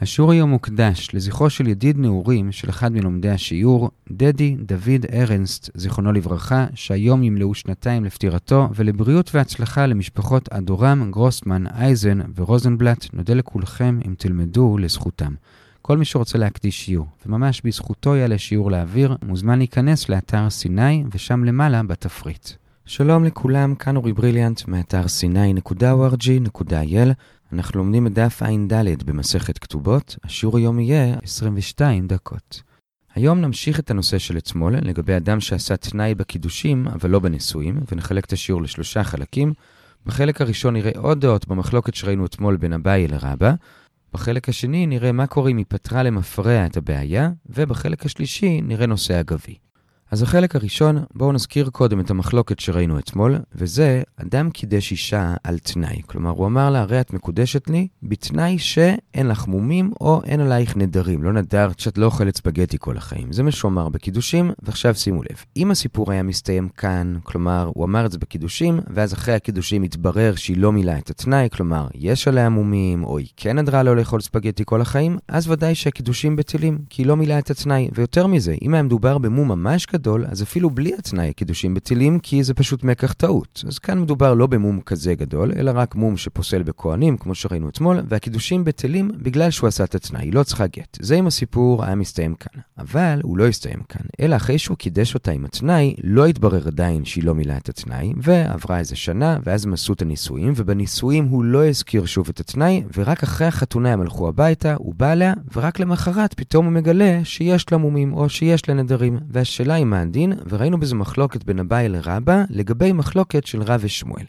השיעור היום מוקדש לזכרו של ידיד נעורים של אחד מלומדי השיעור, דדי דוד ארנסט, זיכרונו לברכה, שהיום ימלאו שנתיים לפטירתו, ולבריאות והצלחה למשפחות אדורם, גרוסמן, אייזן ורוזנבלט, נודה לכולכם אם תלמדו לזכותם. כל מי שרוצה להקדיש שיעור, וממש בזכותו יעלה שיעור לאוויר, מוזמן להיכנס לאתר סיני, ושם למעלה בתפריט. שלום לכולם, כאן אורי בריליאנט, מאתר sny.org.il. אנחנו לומדים את דף ע"ד במסכת כתובות, השיעור היום יהיה 22 דקות. היום נמשיך את הנושא של אתמול לגבי אדם שעשה תנאי בקידושים, אבל לא בנישואים, ונחלק את השיעור לשלושה חלקים. בחלק הראשון נראה עוד דעות במחלוקת שראינו אתמול בין אביי לרבא. בחלק השני נראה מה קורה אם היא פתרה למפרע את הבעיה, ובחלק השלישי נראה נושא אגבי. אז החלק הראשון, בואו נזכיר קודם את המחלוקת שראינו אתמול, וזה, אדם קידש אישה על תנאי. כלומר, הוא אמר לה, הרי את מקודשת לי, בתנאי שאין לך מומים או אין עלייך נדרים. לא נדרת שאת לא אוכלת ספגטי כל החיים. זה מה שהוא אמר בקידושים, ועכשיו שימו לב. אם הסיפור היה מסתיים כאן, כלומר, הוא אמר את זה בקידושים, ואז אחרי הקידושים התברר שהיא לא מילאה את התנאי, כלומר, יש עליה מומים, או היא כן נדרה לא לאכול ספגטי כל החיים, אז ודאי שהקידושים בטלים, כי היא לא מילאה את התנאי. ויותר מזה, אם היה מדובר במום ממש גדול, אז אפילו בלי התנאי הקידושים בטילים, כי זה פשוט מקח טעות. אז כאן מדובר לא במום כזה גדול, אלא רק מום שפוסל בכהנים, כמו שראינו אתמול, והקידושים בטלים בגלל שהוא עשה את התנאי, היא לא צריכה גט. זה אם הסיפור היה מסתיים כאן. אבל הוא לא הסתיים כאן, אלא אחרי שהוא קידש אותה עם התנאי, לא התברר עדיין שהיא לא מילאה את התנאי, ועברה איזה שנה, ואז הם עשו את הנישואים, ובנישואים הוא לא הזכיר שוב את התנאי, ורק אחרי החתונה הם הלכו הביתה, הוא בא אליה, ורק למחרת פתאום הוא מגלה שיש לה מומים, או שיש לה נדרים. והשאלה היא מה הדין, וראינו בזה מחלוקת בין אביי לרבא, לגבי מחלוקת של רב ושמואל.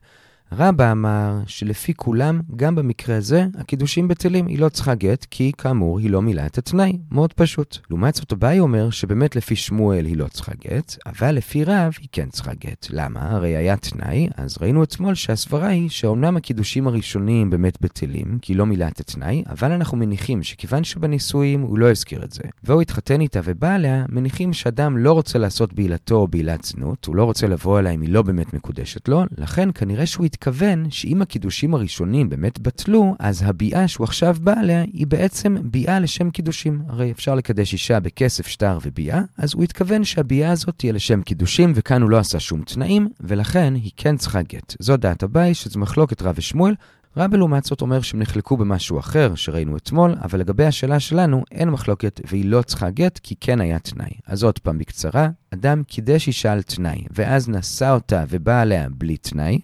רבא אמר שלפי כולם, גם במקרה הזה, הקידושים בטלים, היא לא צריכה גט, כי כאמור היא לא מילאה את התנאי. מאוד פשוט. לעומת זאת, אביי אומר שבאמת לפי שמואל היא לא צריכה גט, אבל לפי רב היא כן צריכה גט. למה? הרי היה תנאי, אז ראינו אתמול שהסברה היא שאומנם הקידושים הראשונים באמת בטלים, כי היא לא מילאה את התנאי, אבל אנחנו מניחים שכיוון שבנישואים הוא לא הזכיר את זה, והוא התחתן איתה ובא עליה, מניחים שאדם לא רוצה לעשות בעילתו או בעילת זנות, הוא לא רוצה לבוא אליה אם היא לא באמת מקודשת לו, לכן כנראה שהוא מתכוון שאם הקידושים הראשונים באמת בטלו, אז הביאה שהוא עכשיו בא עליה היא בעצם ביאה לשם קידושים. הרי אפשר לקדש אישה בכסף, שטר וביאה, אז הוא התכוון שהביאה הזאת תהיה לשם קידושים, וכאן הוא לא עשה שום תנאים, ולכן היא כן צריכה גט. זו דעת הבית, שזו מחלוקת רב ושמואל. רב לעומת זאת אומר שהם נחלקו במשהו אחר שראינו אתמול, אבל לגבי השאלה שלנו אין מחלוקת והיא לא צריכה גט כי כן היה תנאי. אז עוד פעם בקצרה, אדם קידש אישה על תנאי, ואז נשא אותה ובא עליה בלי תנאי.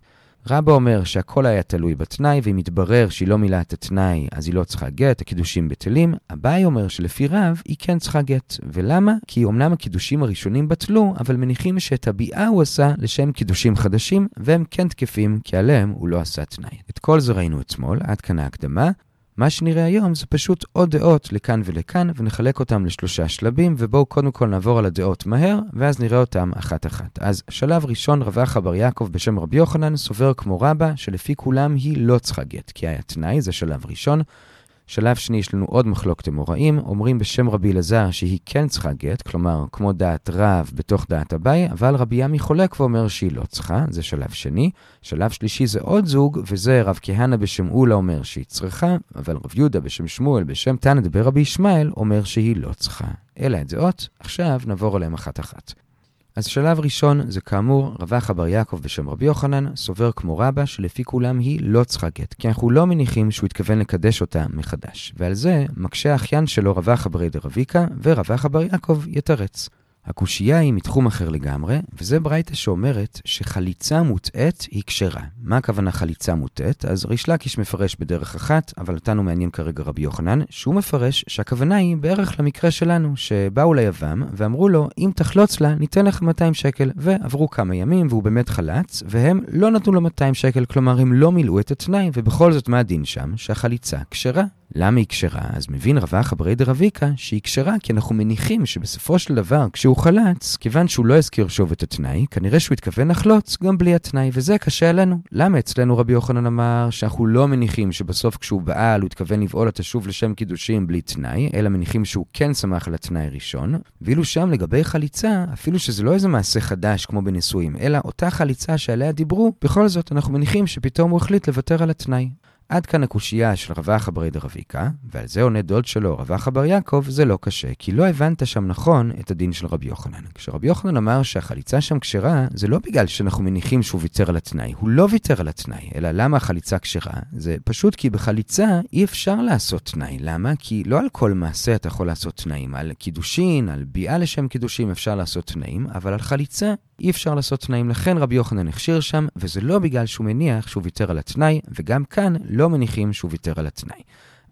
רבא אומר שהכל היה תלוי בתנאי, ואם יתברר שהיא לא מילאה את התנאי, אז היא לא צריכה גט, הקידושים בטלים. אביי אומר שלפי רב, היא כן צריכה גט. ולמה? כי אמנם הקידושים הראשונים בטלו, אבל מניחים שאת הביאה הוא עשה לשם קידושים חדשים, והם כן תקפים, כי עליהם הוא לא עשה תנאי. את כל זה ראינו אתמול, עד כאן ההקדמה. מה שנראה היום זה פשוט עוד דעות לכאן ולכאן, ונחלק אותם לשלושה שלבים, ובואו קודם כל נעבור על הדעות מהר, ואז נראה אותם אחת-אחת. אז שלב ראשון, רווח בר יעקב בשם רבי יוחנן סובר כמו רבא, שלפי כולם היא לא צריכה גט, כי היה תנאי, זה שלב ראשון. שלב שני, יש לנו עוד מחלוקת אמוראים, אומרים בשם רבי אלעזר שהיא כן צריכה גט, כלומר, כמו דעת רב בתוך דעת אביי, אבל רבי ימי חולק ואומר שהיא לא צריכה, זה שלב שני. שלב שלישי זה עוד זוג, וזה רב כהנא בשם אולה אומר שהיא צריכה, אבל רב יהודה בשם שמואל בשם תנא דבר רבי ישמעאל אומר שהיא לא צריכה. אלה הדעות, עכשיו נעבור עליהם אחת-אחת. אז שלב ראשון זה כאמור רווח אבר יעקב בשם רבי יוחנן, סובר כמו רבא שלפי כולם היא לא צריכה גט, כי אנחנו לא מניחים שהוא התכוון לקדש אותה מחדש. ועל זה מקשה האחיין שלו רווח אברי דרביקה, ורווח אבר יעקב יתרץ. הקושייה היא מתחום אחר לגמרי, וזה ברייתא שאומרת שחליצה מוטעית היא כשרה. מה הכוונה חליצה מוטעית? אז ריש לקיש מפרש בדרך אחת, אבל אותנו מעניין כרגע רבי יוחנן, שהוא מפרש שהכוונה היא בערך למקרה שלנו, שבאו ליבם ואמרו לו, אם תחלוץ לה, ניתן לך 200 שקל. ועברו כמה ימים והוא באמת חלץ, והם לא נתנו לו 200 שקל, כלומר הם לא מילאו את התנאי, ובכל זאת מה הדין שם? שהחליצה כשרה. למה היא כשרה? אז מבין רבח אברי דרביקה שהיא כשרה כי אנחנו מניחים שבסופו של דבר כשהוא חלץ, כיוון שהוא לא הזכיר שוב את התנאי, כנראה שהוא התכוון לחלוץ גם בלי התנאי, וזה קשה עלינו. למה אצלנו רבי יוחנן אמר שאנחנו לא מניחים שבסוף כשהוא בעל הוא התכוון לבעול אותה שוב לשם קידושים בלי תנאי, אלא מניחים שהוא כן שמח על התנאי ראשון, ואילו שם לגבי חליצה, אפילו שזה לא איזה מעשה חדש כמו בנישואים, אלא אותה חליצה שעליה דיברו, בכל זאת אנחנו מניחים שפתאום הוא החליט לוותר על התנאי. עד כאן הקושייה של רבח ברי דרביקה, ועל זה עונה דוד שלו, רבח בר יעקב, זה לא קשה, כי לא הבנת שם נכון את הדין של רבי יוחנן. כשרבי יוחנן אמר שהחליצה שם כשרה, זה לא בגלל שאנחנו מניחים שהוא ויתר על התנאי, הוא לא ויתר על התנאי, אלא למה החליצה כשרה? זה פשוט כי בחליצה אי אפשר לעשות תנאי. למה? כי לא על כל מעשה אתה יכול לעשות תנאים. על קידושין, על ביאה לשם קידושים אפשר לעשות תנאים, אבל על חליצה אי אפשר לעשות תנאים. לכן רבי יוחנן הכשיר שם, וזה לא בגלל שהוא מניח שהוא ויתר על התנאי, וגם כאן לא מניחים שהוא ויתר על התנאי.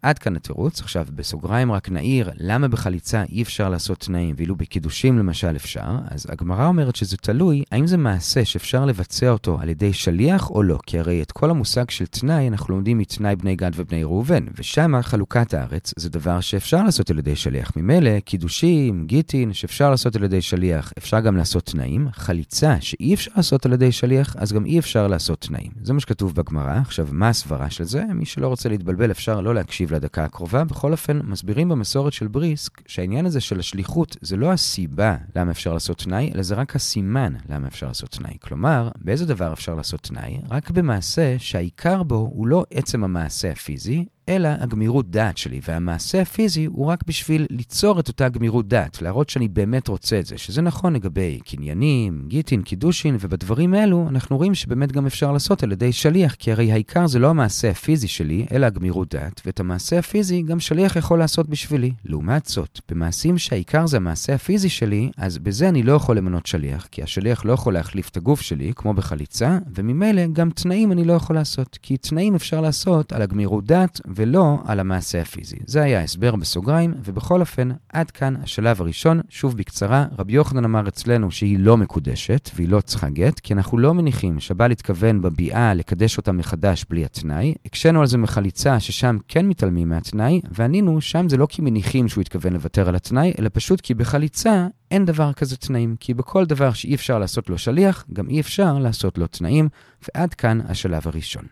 עד כאן התירוץ. עכשיו, בסוגריים רק נעיר למה בחליצה אי אפשר לעשות תנאים, ואילו בקידושים למשל אפשר. אז הגמרא אומרת שזה תלוי האם זה מעשה שאפשר לבצע אותו על ידי שליח או לא. כי הרי את כל המושג של תנאי אנחנו לומדים מתנאי בני גד ובני ראובן, ושם חלוקת הארץ זה דבר שאפשר לעשות על ידי שליח. ממילא, קידושים, גיטין, שאפשר לעשות על ידי שליח, אפשר גם לעשות תנאים. חליצה שאי אפשר לעשות על ידי שליח, אז גם אי אפשר לעשות תנאים. זה מה שכתוב בגמרא. עכשיו, מה הסברה של זה? מי שלא רוצה להתבלבל אפשר לא להקשיב לדקה הקרובה. בכל אופן, מסבירים במסורת של בריסק שהעניין הזה של השליחות זה לא הסיבה למה אפשר לעשות תנאי, אלא זה רק הסימן למה אפשר לעשות תנאי. כלומר, באיזה דבר אפשר לעשות תנאי? רק במעשה שהעיקר בו הוא לא עצם המעשה הפיזי, אלא הגמירות דעת שלי, והמעשה הפיזי הוא רק בשביל ליצור את אותה גמירות דעת, להראות שאני באמת רוצה את זה, שזה נכון לגבי קניינים, גיטין, קידושין, ובדברים אלו אנחנו רואים שבאמת גם אפשר לעשות על ידי שליח, כי הרי העיקר זה לא המעשה הפיזי שלי, אלא הגמירות דעת, ואת המעשה הפיזי גם שליח יכול לעשות בשבילי. לעומת זאת, במעשים שהעיקר זה המעשה הפיזי שלי, אז בזה אני לא יכול למנות שליח, כי השליח לא יכול להחליף את הגוף שלי, כמו בחליצה, וממילא גם תנאים אני לא יכול לעשות, כי תנאים אפשר לעשות על הגמירות דעת, ולא על המעשה הפיזי. זה היה ההסבר בסוגריים, ובכל אופן, עד כאן השלב הראשון. שוב בקצרה, רבי יוחנן אמר אצלנו שהיא לא מקודשת והיא לא צריכה גט, כי אנחנו לא מניחים שבעל התכוון בביאה לקדש אותה מחדש בלי התנאי. הקשינו על זה מחליצה ששם כן מתעלמים מהתנאי, וענינו, שם זה לא כי מניחים שהוא התכוון לוותר על התנאי, אלא פשוט כי בחליצה אין דבר כזה תנאים, כי בכל דבר שאי אפשר לעשות לו שליח, גם אי אפשר לעשות לו תנאים, ועד כאן השלב הראשון.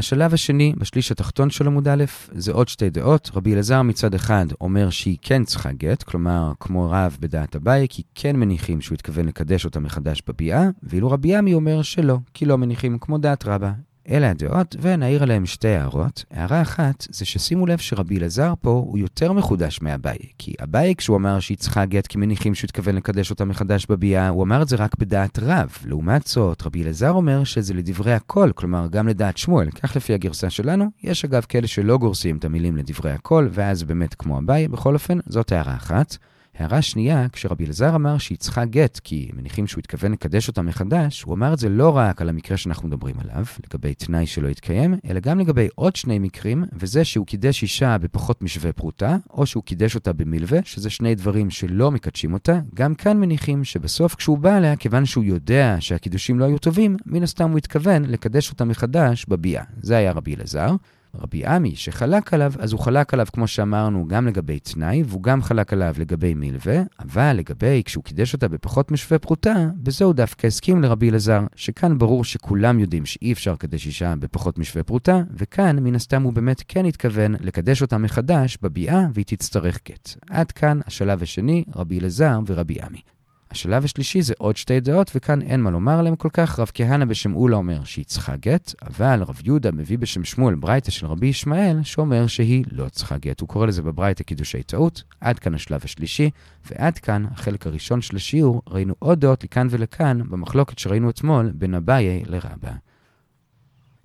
השלב השני, בשליש התחתון של עמוד א', זה עוד שתי דעות. רבי אלעזר מצד אחד אומר שהיא כן צריכה גט, כלומר, כמו רב בדעת אביי, כי כן מניחים שהוא התכוון לקדש אותה מחדש בביאה, ואילו רבי עמי אומר שלא, כי לא מניחים כמו דעת רבה. אלה הדעות, ונעיר עליהם שתי הערות. הערה אחת, זה ששימו לב שרבי אלעזר פה הוא יותר מחודש מאביי. כי אביי, כשהוא אמר שהיא גט כי מניחים שהוא התכוון לקדש אותה מחדש בביאה, הוא אמר את זה רק בדעת רב. לעומת זאת, רבי אלעזר אומר שזה לדברי הכל, כלומר גם לדעת שמואל. כך לפי הגרסה שלנו. יש אגב כאלה שלא גורסים את המילים לדברי הכל, ואז באמת כמו אביי. בכל אופן, זאת הערה אחת. הערה שנייה, כשרבי אלעזר אמר שהיא צריכה גט, כי מניחים שהוא התכוון לקדש אותה מחדש, הוא אמר את זה לא רק על המקרה שאנחנו מדברים עליו, לגבי תנאי שלא התקיים, אלא גם לגבי עוד שני מקרים, וזה שהוא קידש אישה בפחות משווה פרוטה, או שהוא קידש אותה במלווה, שזה שני דברים שלא מקדשים אותה. גם כאן מניחים שבסוף כשהוא בא אליה, כיוון שהוא יודע שהקידושים לא היו טובים, מן הסתם הוא התכוון לקדש אותה מחדש בביאה. זה היה רבי אלעזר. רבי עמי, שחלק עליו, אז הוא חלק עליו, כמו שאמרנו, גם לגבי תנאי, והוא גם חלק עליו לגבי מלווה, אבל לגבי כשהוא קידש אותה בפחות משווה פרוטה, בזה הוא דווקא הסכים לרבי אלעזר, שכאן ברור שכולם יודעים שאי אפשר לקדש אישה בפחות משווה פרוטה, וכאן, מן הסתם, הוא באמת כן התכוון לקדש אותה מחדש בביאה, והיא תצטרך גט. עד כאן השלב השני, רבי אלעזר ורבי עמי. השלב השלישי זה עוד שתי דעות, וכאן אין מה לומר עליהם כל כך. רב כהנא בשם אולה אומר שהיא צריכה גט, אבל רב יהודה מביא בשם שמואל ברייתא של רבי ישמעאל, שאומר שהיא לא צריכה גט. הוא קורא לזה בברייתא קידושי טעות. עד כאן השלב השלישי, ועד כאן החלק הראשון של השיעור. ראינו עוד דעות לכאן ולכאן במחלוקת שראינו אתמול בין אביי לרבה.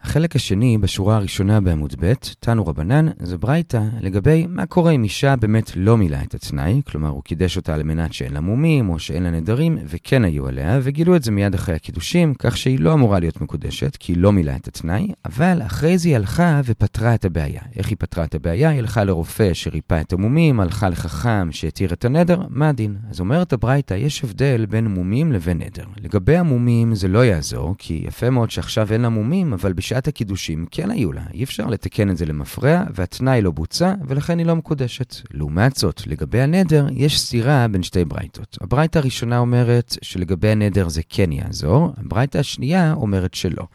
החלק השני, בשורה הראשונה בעמוד ב', תנו רבנן, זה ברייתא לגבי מה קורה אם אישה באמת לא מילאה את התנאי, כלומר הוא קידש אותה על מנת שאין לה מומים או שאין לה נדרים, וכן היו עליה, וגילו את זה מיד אחרי הקידושים, כך שהיא לא אמורה להיות מקודשת, כי היא לא מילאה את התנאי, אבל אחרי זה היא הלכה ופתרה את הבעיה. איך היא פתרה את הבעיה? היא הלכה לרופא שריפא את המומים, הלכה לחכם שהתיר את הנדר, מה הדין? אז אומרת הברייתא, יש הבדל בין מומים לבין נדר. לגבי המומים זה לא יעזור, כי יפה מאוד שעכשיו אין לה מומים, אבל בשעת הקידושים כן היו לה. אי אפשר לתקן את זה למפרע, והתנאי לא בוצע, ולכן היא לא מקודשת. לעומת זאת, לגבי הנדר, יש סתירה בין שתי ברייתות. הברייתא הראשונה אומרת שלגבי הנדר זה כן יעזור, הברייתא השנייה אומרת שלא.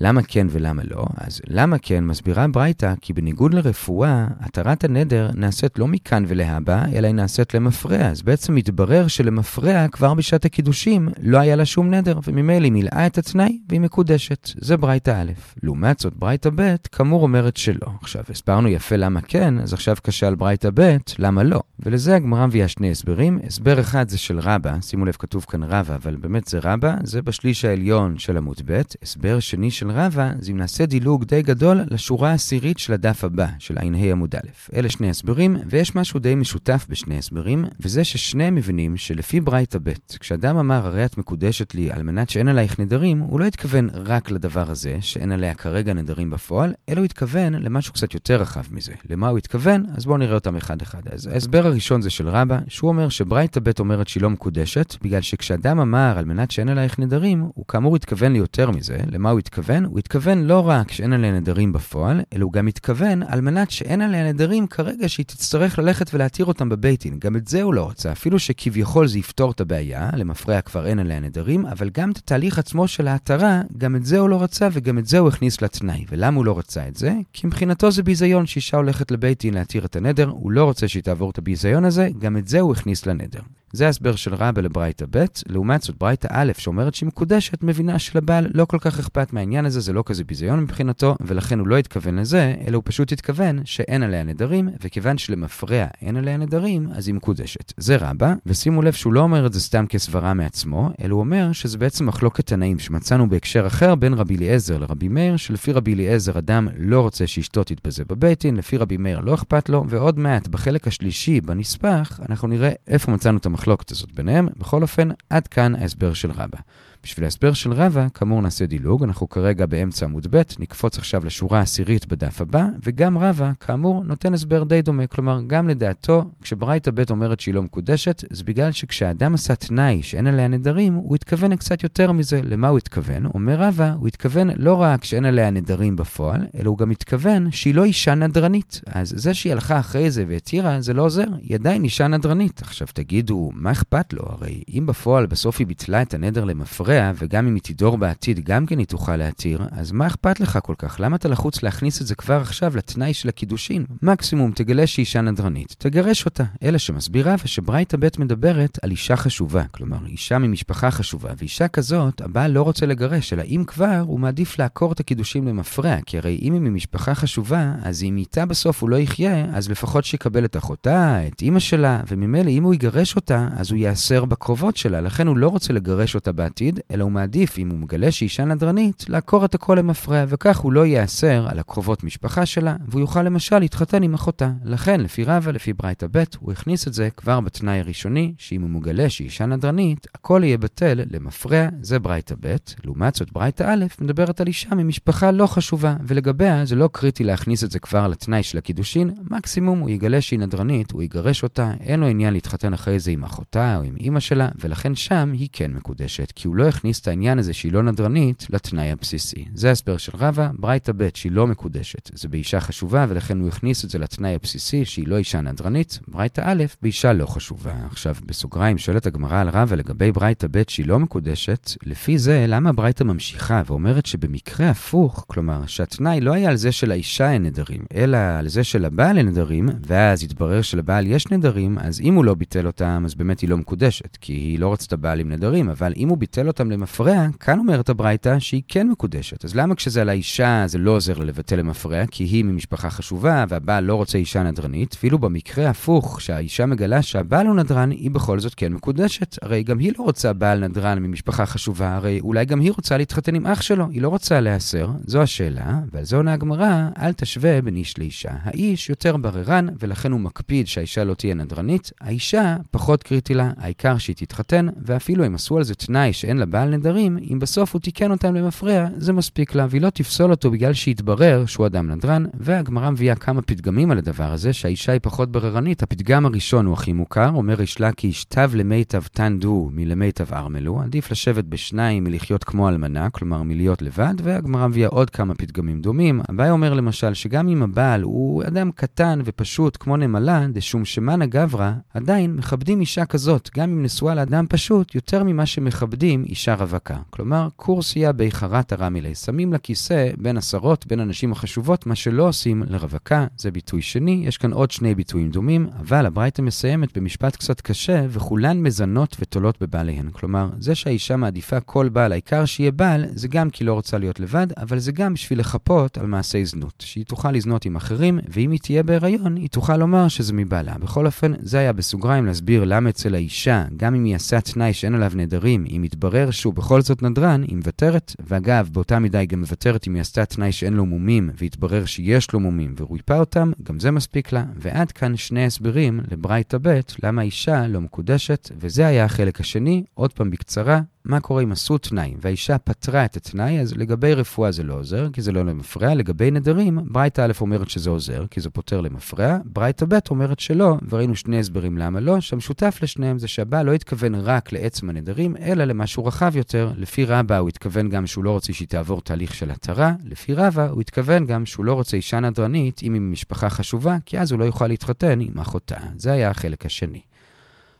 למה כן ולמה לא? אז למה כן מסבירה ברייתא כי בניגוד לרפואה, התרת הנדר נעשית לא מכאן ולהבא, אלא היא נעשית למפרע. אז בעצם מתברר שלמפרע כבר בשעת הקידושים לא היה לה שום נדר, וממילא היא מילאה את התנאי והיא מקודשת. זה ברייתא א'. לעומת זאת, ברייתא ב', כאמור אומרת שלא. עכשיו, הסברנו יפה למה כן, אז עכשיו קשה על ברייתא ב', למה לא? ולזה הגמרא מביאה שני הסברים. הסבר אחד זה של רבא, שימו לב, כתוב כאן רבא, אבל באמת זה רבא, זה בשליש העליון של עמוד ב'. הסבר שני של רבא, זה אם נעשה דילוג די גדול לשורה העשירית של הדף הבא, של ע"ה עמוד א'. אלה שני הסברים, ויש משהו די משותף בשני הסברים, וזה ששניהם מבינים שלפי ברייתא ב', כשאדם אמר הרי את מקודשת לי על מנת שאין עלייך נדרים, הוא לא התכוון רק לדבר הזה, שאין עליה כרגע נדרים בפועל, אלא הוא התכוון למשהו קצת יותר רחב מזה. למה הוא התכוון? אז בואו נראה אותם אחד-אחד. אז ההסבר הראשון זה של רבא, שהוא אומר שברייתא ב' אומרת שהיא לא מקודשת, בגלל שכשאדם אמר על מנת שאין עלייך נדרים, הוא כאמור התכוון ליותר מזה. למה הוא התכוון? הוא התכוון לא רק שאין עליה נדרים בפועל, אלא הוא גם התכוון על מנת שאין עליה נדרים כרגע שהיא תצטרך ללכת ולהתיר אותם בבייטין. גם את זה הוא לא רצה, אפילו שכביכול זה יפתור את הבעיה, למפרע כבר אין עליה נדרים, אבל גם את התהליך עצמו של ההתרה, גם את זה הוא לא רצה וגם את זה הוא הכניס לתנאי. ולמה הוא לא רצה את זה? כי מבחינתו זה ביזיון שאישה הולכת לבייטין להתיר את הנדר, הוא לא רוצה שהיא תעבור את הביזיון הזה, גם את זה הוא הכניס לנדר. זה ההסבר של רבא לברייתא ב', לעומת זאת ברייתא א', שאומרת שהיא מקודשת, מבינה שלבעל לא כל כך אכפת מהעניין הזה, זה לא כזה ביזיון מבחינתו, ולכן הוא לא התכוון לזה, אלא הוא פשוט התכוון שאין עליה נדרים, וכיוון שלמפרע אין עליה נדרים, אז היא מקודשת. זה רבא, ושימו לב שהוא לא אומר את זה סתם כסברה מעצמו, אלא הוא אומר שזה בעצם מחלוקת תנאים שמצאנו בהקשר אחר בין רבי אליעזר לרבי מאיר, שלפי רבי אליעזר אדם לא רוצה שאשתו תתבזה בבית דין, לפי רבי מאיר לא אכפת לו, ועוד מעט בחלק השלישי, בנספח, אנחנו נראה איפה מצאנו את המחלוקת הזאת ביניהם. בכל אופן, עד כאן ההסבר של רבא. בשביל ההסבר של רבא, כאמור נעשה דילוג, אנחנו כרגע באמצע עמוד ב', נקפוץ עכשיו לשורה העשירית בדף הבא, וגם רבא, כאמור, נותן הסבר די דומה. כלומר, גם לדעתו, כשברייתא ב' אומרת שהיא לא מקודשת, זה בגלל שכשהאדם עשה תנאי שאין עליה נדרים, הוא התכוון קצת יותר מזה. למה הוא התכוון? אומר רבא, הוא התכוון לא רק שאין עליה נדרים בפועל, אלא הוא גם התכוון שהיא לא אישה נדרנית. אז זה שהיא הלכה אחרי זה והתירה, זה לא עוזר, היא עדיין אישה נדרנית. עכשיו תגידו, מה אכפת לו? הרי אם בפועל בסוף היא ביטלה את הנדר למפרע, עליה, וגם אם היא תדור בעתיד, גם כן היא תוכל להתיר, אז מה אכפת לך כל כך? למה אתה לחוץ להכניס את זה כבר עכשיו לתנאי של הקידושין? מקסימום תגלה שהיא אישה נדרנית, תגרש אותה. אלא שמסבירה ושברייתא ב' מדברת על אישה חשובה, כלומר, אישה ממשפחה חשובה, ואישה כזאת, הבעל לא רוצה לגרש, אלא אם כבר, הוא מעדיף לעקור את הקידושים למפרע, כי הרי אם היא ממשפחה חשובה, אז אם איתה בסוף הוא לא יחיה, אז לפחות שיקבל את אחותה, את אימא שלה, וממילא אם הוא יגרש אותה, אז הוא ייאסר בקרובות שלה, לכן הוא לא רוצה לגרש אותה בעתיד, אלא הוא מעדיף, אם הוא מגלה שאישה נדרנית, לעקור את הכל למפרע, וכך הוא לא ייאסר על הקרובות משפחה שלה, והוא יוכל למשל להתחתן עם אחותה. לכן, לפי רבא, לפי ברייתא ב', הוא הכניס את זה כבר בתנאי הראשוני, שאם הוא מגלה שאישה נדרנית, הכל יהיה בטל למפרע, זה ברייתא ב'. לעומת זאת, ברייתא א', מדברת על אישה ממשפחה לא חשובה, ולגביה זה לא קריטי להכניס את זה כבר לתנאי של הקידושין, מקסימום הוא יגלה שהיא נדרנית, הוא יגרש אותה, אין לו עניין להתחתן אחרי זה עם אחותה או עם אימא שלה, ולכן שם היא כן מקודשת, כי הוא לא הכניס את העניין הזה שהיא לא נדרנית לתנאי הבסיסי. זה ההסבר של רבא, ברייתא ב' שהיא לא מקודשת. זה באישה חשובה ולכן הוא הכניס את זה לתנאי הבסיסי שהיא לא אישה נדרנית. ברייתא א' באישה לא חשובה. עכשיו, בסוגריים שואלת הגמרא על רבא לגבי ברייתא ב' שהיא לא מקודשת, לפי זה למה ברייתא ממשיכה ואומרת שבמקרה הפוך, כלומר שהתנאי לא היה על זה שלאישה אין נדרים, אלא על זה שלבעל אין נדרים, ואז התברר שלבעל יש נדרים, אז אם הוא לא ביטל אותם, אז באמת היא לא מקודשת, כי היא לא רצתה בעל עם נדרים, אבל אם הוא ביטל אותם למפרע, כאן אומרת הברייתא שהיא כן מקודשת. אז למה כשזה על האישה זה לא עוזר לבטל למפרע? כי היא ממשפחה חשובה והבעל לא רוצה אישה נדרנית, ואילו במקרה הפוך, שהאישה מגלה שהבעל הוא נדרן, היא בכל זאת כן מקודשת. הרי גם היא לא רוצה בעל נדרן ממשפחה חשובה, הרי אולי גם היא רוצה להתחתן עם אח שלו, היא לא רוצה להיאסר. זו השאלה, ועל זה עונה הגמרא, אל תשווה בין איש לאישה. האיש יותר בררן, ולכן הוא מקפיד שהאישה לא תהיה נדרנית. האישה פחות קריטי לה, העיקר שהיא תתחתן, ואפילו הם עשו על זה תנאי שאין לה בעל נדרים, אם בסוף הוא תיקן אותם למפרע, זה מספיק לה, והיא לא תפסול אותו בגלל שהתברר שהוא אדם נדרן, והגמרא מביאה כמה פתגמים על הדבר הזה, שהאישה היא פחות בררנית. הפתגם הראשון הוא הכי מוכר, אומר ריש לקיש, תב למיטב תן דו מלמיטב ארמלו, עדיף לשבת בשניים מלחיות כמו אלמנה, כלומר מלהיות לבד, והגמרא מביאה עוד כמה פתגמים דומים. אביי אומר למשל שגם אם הבעל הוא אדם קטן ופשוט כמו נמלה, דשום שמנה גברא, עדיין מכבדים אישה כזאת, גם אם נשואה לאדם פשוט, יותר ממה שמכבדים אישה רווקה. כלומר, קורסיה בי חרת הרמילי. שמים לכיסא בין עשרות, בין הנשים החשובות, מה שלא עושים לרווקה. זה ביטוי שני. יש כאן עוד שני ביטויים דומים, אבל הברייתא מסיימת במשפט קצת קשה, וכולן מזנות ותולות בבעליהן. כלומר, זה שהאישה מעדיפה כל בעל, העיקר שיהיה בעל, זה גם כי לא רוצה להיות לבד, אבל זה גם בשביל לחפות על מעשי זנות. שהיא תוכל לזנות עם אחרים, ואם היא תהיה בהיריון, היא תוכל לומר שזה מבעלה. בכל אופן, זה היה בסוגריים להסביר למה אצל האישה, גם אם היא עשה תנאי שאין עליו נדרים, אם יתברר שהוא בכל זאת נדרן, היא מוותרת, ואגב, באותה מידה היא גם מוותרת אם היא עשתה תנאי שאין לו מומים, והתברר שיש לו מומים, ורויפה אותם, גם זה מספיק לה. ועד כאן שני הסברים לברייתא ב' למה האישה לא מקודשת, וזה היה החלק השני, עוד פעם בקצרה, מה קורה אם עשו תנאי והאישה פתרה את התנאי, אז לגבי רפואה זה לא עוזר, כי זה לא למפרע. לגבי נדרים, ברייתא א' אומרת שזה עוזר, כי זה פותר למפרע. ברייתא ב' אומרת שלא, וראינו שני הסברים למה לא, שהמשותף לשניהם זה שהבעל לא התכוון רק לעצם הנדרים, אלא למשהו רחב יותר. לפי רבא הוא התכוון גם שהוא לא רוצה שהיא תעבור תהליך של התרה, לפי רבא הוא התכוון גם שהוא לא רוצה אישה נדרנית, אם היא משפחה חשובה, כי אז הוא לא יוכל להתחתן עם אחותה. זה היה החלק השני.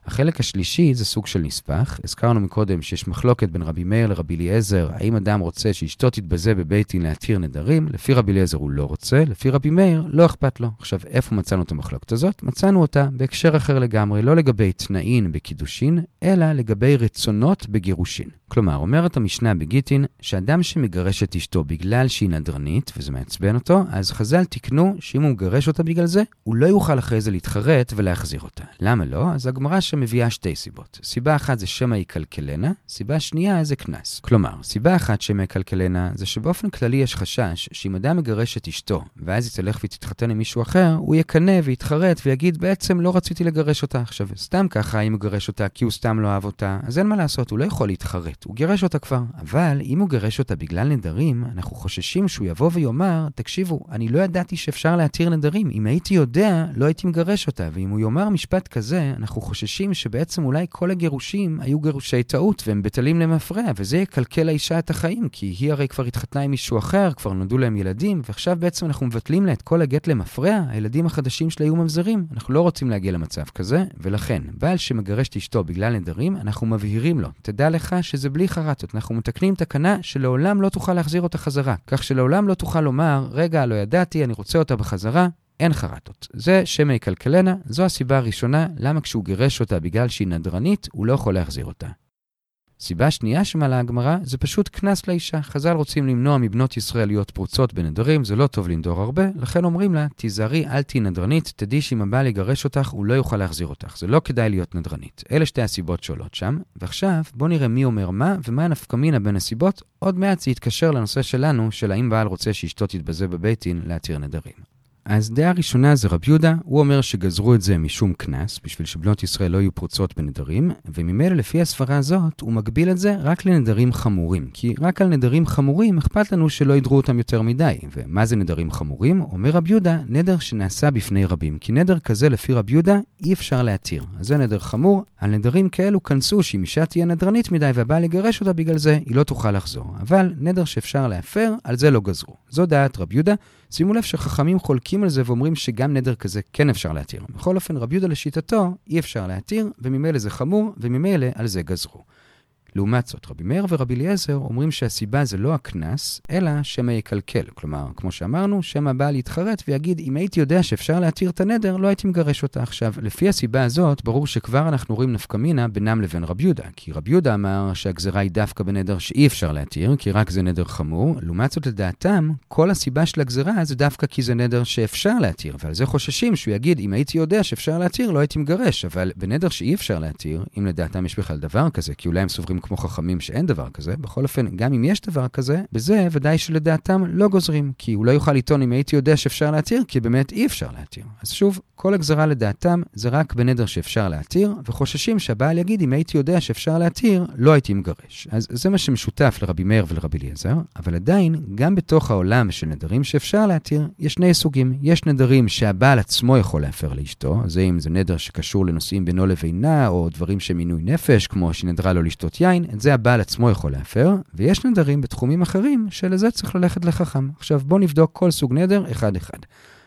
החלק השלישי זה סוג של נספח. הזכרנו מקודם שיש מחלוקת בין רבי מאיר לרבי אליעזר, האם אדם רוצה שאשתו תתבזה בבית דין להתיר נדרים? לפי רבי אליעזר הוא לא רוצה, לפי רבי מאיר לא אכפת לו. עכשיו, איפה מצאנו את המחלוקת הזאת? מצאנו אותה בהקשר אחר לגמרי, לא לגבי תנאין בקידושין, אלא לגבי רצונות בגירושין. כלומר, אומרת המשנה בגיטין, שאדם שמגרש את אשתו בגלל שהיא נדרנית, וזה מעצבן אותו, אז חז"ל תיקנו שאם הוא מגרש אותה בגלל זה, הוא לא יוכל אחרי זה להתחרט ולהחזיר אותה. למה לא? אז הגמרא שמביאה שתי סיבות. סיבה אחת זה שמא יקלקלנה, סיבה שנייה זה קנס. כלומר, סיבה אחת שמא יקלקלנה, זה שבאופן כללי יש חשש שאם אדם מגרש את אשתו, ואז היא תלך ותתחתן עם מישהו אחר, הוא יקנא ויתחרט ויגיד, בעצם לא רציתי לגרש אותה. עכשיו, סתם ככה, אם הוא מגרש אותה כי הוא סתם לא אהב אותה, אז אין מה לעשות, הוא לא יכול להתחרט. הוא גירש אותה כבר. אבל אם הוא גירש אותה בגלל נדרים, אנחנו חוששים שהוא יבוא ויאמר, תקשיבו, אני לא ידעתי שאפשר להתיר נדרים. אם הייתי יודע, לא הייתי מגרש אותה. ואם הוא יאמר משפט כזה, אנחנו חוששים שבעצם אולי כל הגירושים היו גירושי טעות והם בטלים למפרע, וזה יקלקל לאישה את החיים, כי היא הרי כבר התחתנה עם מישהו אחר, כבר נולדו להם ילדים, ועכשיו בעצם אנחנו מבטלים לה את כל הגט למפרע, הילדים החדשים שלה יהיו ממזרים. אנחנו לא רוצים להגיע למצב כזה, ולכן, בעל שמגרש את אשתו בגלל נדרים, אנחנו מבהירים לו, תדע לך שזה זה בלי חרטות. אנחנו מתקנים תקנה שלעולם לא תוכל להחזיר אותה חזרה. כך שלעולם לא תוכל לומר, רגע, לא ידעתי, אני רוצה אותה בחזרה. אין חרטות. זה שמי כלכלנה, זו הסיבה הראשונה למה כשהוא גירש אותה בגלל שהיא נדרנית, הוא לא יכול להחזיר אותה. סיבה שנייה שמעלה הגמרא זה פשוט קנס לאישה. חז"ל רוצים למנוע מבנות ישראל להיות פרוצות בנדרים, זה לא טוב לנדור הרבה, לכן אומרים לה, תיזהרי, אל תהיי נדרנית, תדעי שאם הבעל יגרש אותך, הוא לא יוכל להחזיר אותך. זה לא כדאי להיות נדרנית. אלה שתי הסיבות שעולות שם. ועכשיו, בואו נראה מי אומר מה, ומה הנפקמינה בין הסיבות. עוד מעט זה יתקשר לנושא שלנו, של האם בעל רוצה שאשתו תתבזה בבית דין להתיר נדרים. אז דעה ראשונה זה רב יהודה, הוא אומר שגזרו את זה משום קנס, בשביל שבנות ישראל לא יהיו פרוצות בנדרים, וממילא לפי הסברה הזאת, הוא מגביל את זה רק לנדרים חמורים. כי רק על נדרים חמורים אכפת לנו שלא ידרו אותם יותר מדי. ומה זה נדרים חמורים? אומר רב יהודה, נדר שנעשה בפני רבים. כי נדר כזה לפי רב יהודה אי אפשר להתיר. אז זה נדר חמור, על נדרים כאלו כנסו שאם אישה תהיה נדרנית מדי והבעל יגרש אותה בגלל זה, היא לא תוכל לחזור. אבל נדר שאפשר להפר, על זה לא גזרו. זו דעת רב יהודה. שימו לב שחכמים חולקים על זה ואומרים שגם נדר כזה כן אפשר להתיר. בכל אופן, רבי יהודה לשיטתו אי אפשר להתיר, וממילא זה חמור, וממילא על זה גזרו. לעומת זאת, רבי מאיר ורבי אליעזר אומרים שהסיבה זה לא הקנס, אלא שמא יקלקל. כלומר, כמו שאמרנו, שמא הבעל יתחרט ויגיד, אם הייתי יודע שאפשר להתיר את הנדר, לא הייתי מגרש אותה. עכשיו, לפי הסיבה הזאת, ברור שכבר אנחנו רואים נפקא מינה בינם לבין רבי יהודה. כי רבי יהודה אמר שהגזרה היא דווקא בנדר שאי אפשר להתיר, כי רק זה נדר חמור. לעומת זאת, לדעתם, כל הסיבה של הגזרה זה דווקא כי זה נדר שאפשר להתיר. ועל זה חוששים שהוא יגיד, אם הייתי יודע שאפשר להתיר, לא הייתי מגרש. אבל בנדר שאי אפשר להתיר, אם לדעתם יש בכלל דבר כזה, כי אולי הם סוברים כמו חכמים שאין דבר כזה. בכל אופן, גם אם יש דבר כזה, בזה ודאי שלדעתם לא גוזרים, כי הוא לא יוכל לטעון אם הייתי יודע שאפשר להתיר, כי באמת אי אפשר להתיר. אז שוב, כל הגזרה לדעתם זה רק בנדר שאפשר להתיר, וחוששים שהבעל יגיד אם הייתי יודע שאפשר להתיר, לא הייתי מגרש. אז זה מה שמשותף לרבי מאיר ולרבי אליעזר, אבל עדיין, גם בתוך העולם של נדרים שאפשר להתיר, יש שני סוגים. יש נדרים שהבעל עצמו יכול להפר לאשתו, זה אם זה נדר שקשור לנושאים בינו לבינה, או דברים שמינוי נפש, כמו שנדרה לו לשתות יין, את זה הבעל עצמו יכול להפר, ויש נדרים בתחומים אחרים שלזה צריך ללכת לחכם. עכשיו בואו נבדוק כל סוג נדר אחד-אחד.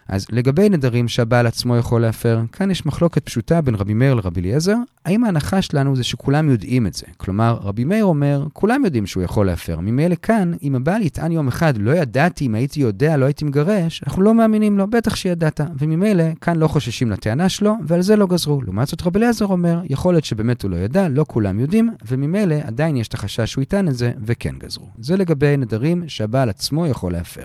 אז לגבי נדרים שהבעל עצמו יכול להפר, כאן יש מחלוקת פשוטה בין רבי מאיר לרבי אליעזר, האם ההנחה שלנו זה שכולם יודעים את זה. כלומר, רבי מאיר אומר, כולם יודעים שהוא יכול להפר. ממילא כאן, אם הבעל יטען יום אחד, לא ידעתי, אם הייתי יודע, לא הייתי מגרש, אנחנו לא מאמינים לו, בטח שידעת. וממילא, כאן לא חוששים לטענה שלו, ועל זה לא גזרו. לעומת זאת, רבי אליעזר אומר, יכול להיות שבאמת הוא לא ידע, לא כולם יודעים, וממילא עדיין יש את החשש שהוא יטען את זה, וכן גזרו. זה לגבי נדרים שהבעל עצמו יכול להפר.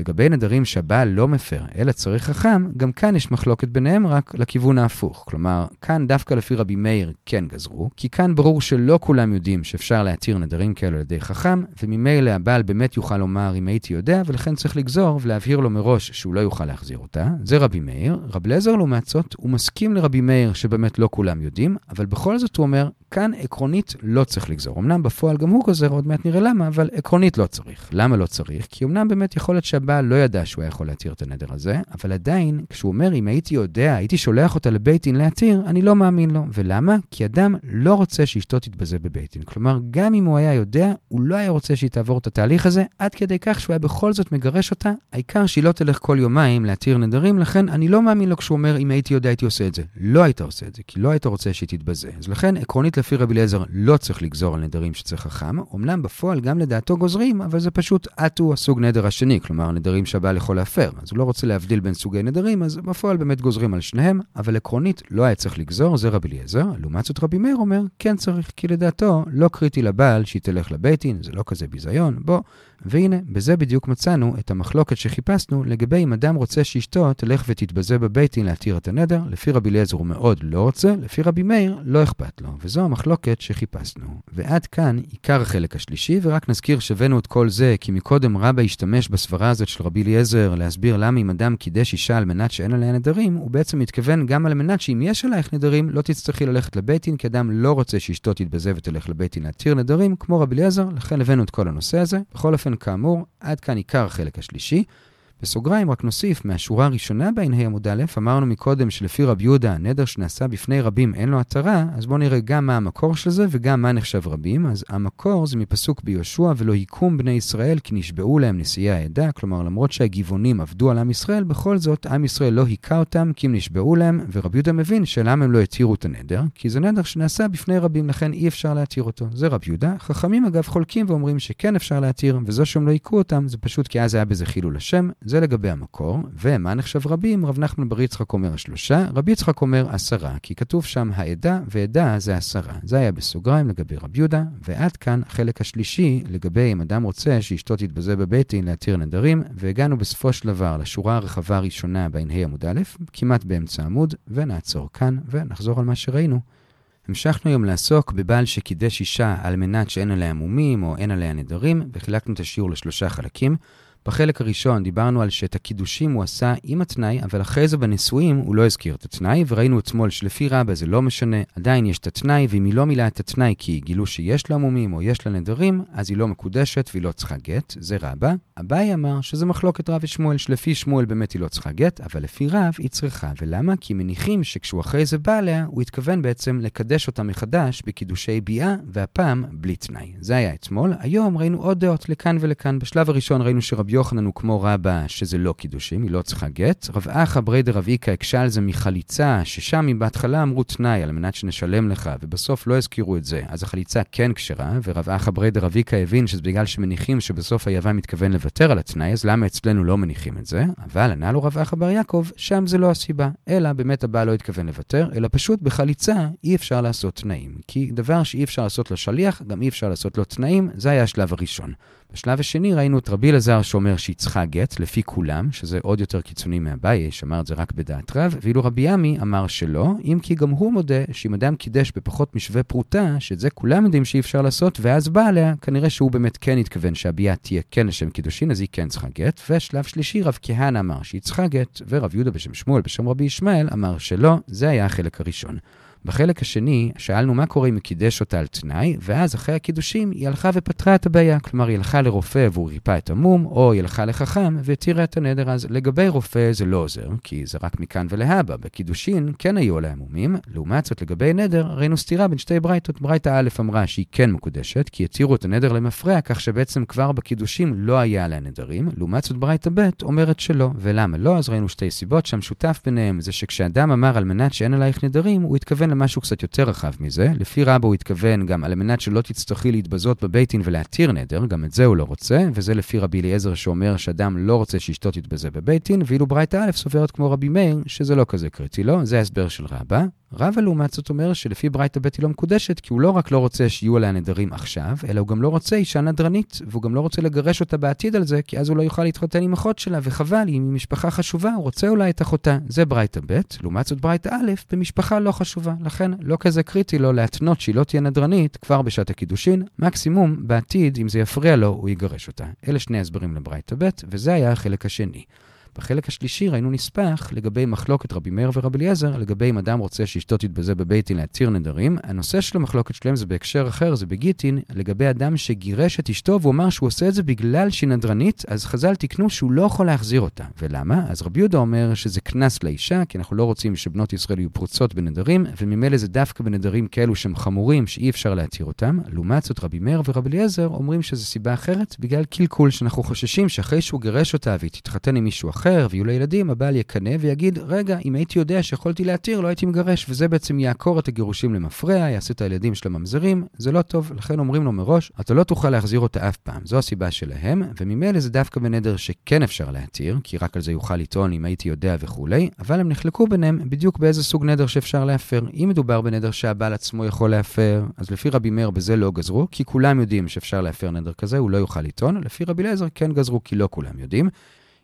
לגבי נדרים שהבעל לא מפר, אלא צריך חכם, גם כאן יש מחלוקת ביניהם רק לכיוון ההפוך. כלומר, כאן דווקא לפי רבי מאיר כן גזרו, כי כאן ברור שלא כולם יודעים שאפשר להתיר נדרים כאלו על ידי חכם, וממילא הבעל באמת יוכל לומר אם הייתי יודע, ולכן צריך לגזור ולהבהיר לו מראש שהוא לא יוכל להחזיר אותה. זה רבי מאיר. רב לזר לעומת זאת, הוא מסכים לרבי מאיר שבאמת לא כולם יודעים, אבל בכל זאת הוא אומר, כאן עקרונית לא צריך לגזור. אמנם בפועל גם הוא גוזר, עוד מעט נראה למה, אבל עקרונית לא צריך. למה לא צריך? כי אמנם באמת יכול להיות שהבעל לא ידע שהוא היה יכול להתיר את הנדר הזה, אבל עדיין, כשהוא אומר, אם הייתי יודע, הייתי שולח אותה לבית דין להתיר, אני לא מאמין לו. ולמה? כי אדם לא רוצה שאשתו תתבזה בבית דין. כלומר, גם אם הוא היה יודע, הוא לא היה רוצה שהיא תעבור את התהליך הזה, עד כדי כך שהוא היה בכל זאת מגרש אותה, העיקר שהיא לא תלך כל יומיים להתיר נדרים, לכן אני לא מאמין לו כשהוא אומר, אם הייתי יודע, הייתי עושה את זה. לא היית עושה את זה, כי לא היית רוצה שהיא תתבזה. אז לכן, עקרונית לפי רבי אליעזר לא צריך לגזור על נדרים שצריך חכם, אמנם בפועל גם לדעתו גוזרים, אבל זה פשוט עטו הסוג נדר השני, כלומר נדרים שהבעל יכול להפר. אז הוא לא רוצה להבדיל בין סוגי נדרים, אז בפועל באמת גוזרים על שניהם, אבל עקרונית לא היה צריך לגזור, זה רבי אליעזר. לעומת זאת רבי מאיר אומר, כן צריך, כי לדעתו לא קריטי לבעל שהיא תלך לבית דין, זה לא כזה ביזיון, בוא. והנה, בזה בדיוק מצאנו את המחלוקת שחיפשנו לגבי אם אדם רוצה שאשתו תלך ותתבזה בבית דין להתיר את הנדר, לפי רבי אליעזר הוא מאוד לא רוצה, לפי רבי מאיר לא אכפת לו, וזו המחלוקת שחיפשנו. ועד כאן עיקר החלק השלישי, ורק נזכיר שהבאנו את כל זה, כי מקודם רבא השתמש בסברה הזאת של רבי אליעזר להסביר למה אם אדם קידש אישה על מנת שאין עליה נדרים, הוא בעצם מתכוון גם על מנת שאם יש עלייך נדרים, לא תצטרכי ללכת לבית דין, כי אדם לא רוצה שאשתו תתבזה ותלך לבית דין להתיר נדרים, כמו רבי אליעזר, לכן הבאנו את כל הנושא הזה. בכל אופן, כאמור, עד כאן עיקר החלק השלישי. בסוגריים רק נוסיף, מהשורה הראשונה בע"ה עמוד א', אמרנו מקודם שלפי רב יהודה, הנדר שנעשה בפני רבים אין לו התרה, אז בואו נראה גם מה המקור של זה וגם מה נחשב רבים. אז המקור זה מפסוק ביהושע, ולא יקום בני ישראל כי נשבעו להם נשיאי העדה, כלומר למרות שהגבעונים עבדו על עם ישראל, בכל זאת עם ישראל לא היכה אותם כי הם נשבעו להם, ורב יהודה מבין שלמה הם לא התירו את הנדר, כי זה נדר שנעשה בפני רבים, לכן אי אפשר להתיר אותו. זה רב יהודה. חכמים אגב חולקים ואומרים שכן אפשר להתיר, וזו שהם לא היכו אותם, זה פשוט כי אז היה בזה חילול השם. זה לגבי המקור, ומה נחשב רבים? רב נחמן בר יצחק אומר שלושה, רבי יצחק אומר עשרה, כי כתוב שם העדה, ועדה זה עשרה. זה היה בסוגריים לגבי רב יהודה, ועד כאן החלק השלישי לגבי אם אדם רוצה שאשתו תתבזה בבית דין להתיר נדרים, והגענו בסופו של דבר לשורה הרחבה הראשונה בע"ה עמוד א', כמעט באמצע עמוד, ונעצור כאן, ונחזור על מה שראינו. המשכנו היום לעסוק בבעל שקידש אישה על מנת שאין עליה מומים או אין עליה נדרים, וחילקנו את השיעור לשלושה חלקים. בחלק הראשון דיברנו על שאת הקידושים הוא עשה עם התנאי, אבל אחרי זה בנישואים הוא לא הזכיר את התנאי, וראינו אתמול שלפי רבה זה לא משנה, עדיין יש את התנאי, ואם היא לא מילאה את התנאי כי גילו שיש לה מומים או יש לה נדרים, אז היא לא מקודשת והיא לא צריכה גט, זה רבה. אביי אמר שזה מחלוקת רב ושמואל, שלפי שמואל באמת היא לא צריכה גט, אבל לפי רב היא צריכה. ולמה? כי מניחים שכשהוא אחרי זה בא עליה, הוא התכוון בעצם לקדש אותה מחדש בקידושי ביאה, והפעם בלי תנאי. זה היה אתמול. היום ראינו עוד דעות לכאן ולכאן. בשלב הראשון ראינו יוחנן הוא כמו רבה שזה לא קידושים, היא לא צריכה גט. רב אחא ברי דרב איקה הקשה על זה מחליצה, ששם אם בהתחלה אמרו תנאי על מנת שנשלם לך, ובסוף לא הזכירו את זה, אז החליצה כן כשרה, ורב אחא ברי דרב איקה הבין שזה בגלל שמניחים שבסוף היוון מתכוון לוותר על התנאי, אז למה אצלנו לא מניחים את זה? אבל ענה לו רב אחא בר יעקב, שם זה לא הסיבה, אלא באמת הבעל לא התכוון לוותר, אלא פשוט בחליצה אי אפשר לעשות תנאים. כי דבר שאי אפשר לעשות לשליח, גם אי אפשר לעשות לו תנאים, זה היה השלב הראשון. בשלב השני ראינו את רבי אלעזר שאומר שהיא צריכה גט, לפי כולם, שזה עוד יותר קיצוני מאביי, שאמר את זה רק בדעת רב, ואילו רבי ימי אמר שלא, אם כי גם הוא מודה שאם אדם קידש בפחות משווה פרוטה, שאת זה כולם יודעים שאי אפשר לעשות, ואז בא עליה, כנראה שהוא באמת כן התכוון שהביאה תהיה כן לשם קידושין, אז היא כן צריכה גט. ושלב שלישי, רב כהנא אמר שהיא צריכה גט, ורב יהודה בשם שמואל בשם רבי ישמעאל אמר שלא, זה היה החלק הראשון. בחלק השני, שאלנו מה קורה אם היא קידש אותה על תנאי, ואז אחרי הקידושים היא הלכה ופתרה את הבעיה. כלומר, היא הלכה לרופא והוא ריפא את המום, או היא הלכה לחכם והתירה את הנדר. אז לגבי רופא זה לא עוזר, כי זה רק מכאן ולהבא. בקידושין כן היו עליה מומים, לעומת זאת לגבי נדר, ראינו סתירה בין שתי ברייתות. ברייתה א' אמרה שהיא כן מקודשת, כי התירו את הנדר למפרע, כך שבעצם כבר בקידושים לא היה עליה נדרים. לעומת זאת ברייתה ב' אומרת שלא. ולמה לא? אז ראינו שתי סיבות שהמשותף ביניהם זה שכשאדם אמר על מנת שאין עלייך נדרים, הוא התכוון למשהו קצת יותר רחב מזה. לפי רבו הוא התכוון גם על מנת שלא תצטרכי להתבזות בבית דין ולהתיר נדר, גם את זה הוא לא רוצה, וזה לפי רבי אליעזר שאומר שאדם לא רוצה שאשתו תתבזה בבית דין, ואילו ברייתא א' סוברת כמו רבי מאיר, שזה לא כזה קריטי לו, זה ההסבר של רבא. רבא לעומת זאת אומר שלפי ברייתא ב' היא לא מקודשת, כי הוא לא רק לא רוצה שיהיו עליה נדרים עכשיו, אלא הוא גם לא רוצה אישה נדרנית, והוא גם לא רוצה לגרש אותה בעתיד על זה, כי אז הוא לא יוכל להתחתן עם אחות שלה, וחבל, אם היא משפחה חשובה, הוא רוצה אולי את אחותה. זה ברייתא ב', לעומת זאת ברייתא א', במשפחה לא חשובה. לכן, לא כזה קריטי לו להתנות שהיא לא תהיה נדרנית כבר בשעת הקידושין, מקסימום, בעתיד, אם זה יפריע לו, הוא יגרש אותה. אלה שני הסברים לברייתא ב', וזה היה החלק השני. בחלק השלישי ראינו נספח לגבי מחלוקת רבי מאיר ורבי אליעזר, לגבי אם אדם רוצה שאשתו תתבזה בבית דין להתיר נדרים. הנושא של המחלוקת שלהם זה בהקשר אחר, זה בגיטין, לגבי אדם שגירש את אשתו והוא אמר שהוא עושה את זה בגלל שהיא נדרנית, אז חז"ל תיקנו שהוא לא יכול להחזיר אותה. ולמה? אז רבי יהודה אומר שזה קנס לאישה, כי אנחנו לא רוצים שבנות ישראל יהיו פרוצות בנדרים, וממילא זה דווקא בנדרים כאלו שהם חמורים, שאי אפשר להתיר אותם. לעומת זאת רבי מאיר ורבי אליעזר אומרים שזו סיבה אחרת, בגלל קלקול, שאנחנו חוששים שאחרי שהוא גירש אותה והיא תתחתן עם מישהו אחר ויהיו לה ילדים, הבעל יקנא ויגיד, רגע, אם הייתי יודע שיכולתי להתיר, לא הייתי מגרש, וזה בעצם יעקור את הגירושים למפרע, יעשה את הילדים של הממזרים, זה לא טוב, לכן אומרים לו מראש, אתה לא תוכל להחזיר אותה אף פעם, זו הסיבה שלהם, וממילא זה דווקא בנדר שכן אפשר להתיר, כי רק על זה יוכל לטעון אם הייתי יודע וכולי, אבל הם נחלקו ביניהם בדיוק באיזה סוג נדר שאפשר להפר. אם מדובר בנדר שהבעל עצמו יכול להפר, אז לפי רבי מאיר בזה לא גזרו, כי כולם יודעים שאפשר להפר נדר כזה, הוא לא יוכל לטעון, לפי רבי אליעזר כן גזרו, כי לא כולם יודעים.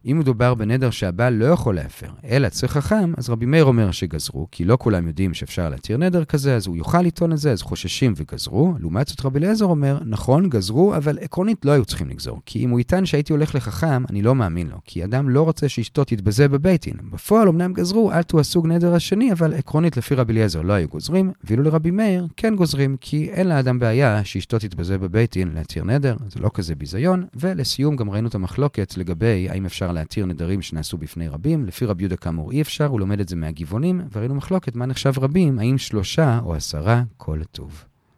אם מדובר בנדר שהבעל לא יכול להפר, אלא צריך חכם, אז רבי מאיר אומר שגזרו, כי לא כולם יודעים שאפשר להתיר נדר כזה, אז הוא יוכל לטעון את זה, אז חוששים וגזרו. לעומת זאת רבי אליעזר אומר, נכון, גזרו, אבל עקרונית לא היו צריכים לגזור. כי אם הוא יטען שהייתי הולך לחכם, אני לא מאמין לו, כי אדם לא רוצה שאשתו תתבזה בבית דין. בפועל אמנם גזרו, אל תהיו הסוג נדר השני, אבל עקרונית לפי רבי אליעזר לא היו גוזרים, ואילו לרבי מאיר כן גוזרים, כי אין לאדם בעיה שאשתו תתבזה בבית דין להתיר נדר, זה לא כזה ביזיון. ולסיום גם ראינו את המחלוקת לגבי האם אפשר להתיר נדרים שנעשו בפני רבים. לפי רבי יהודה כאמור אי אפשר, הוא לומד את זה מהגבעונים, וראינו מחלוקת מה נחשב רבים, האם שלושה או עשרה כל טוב.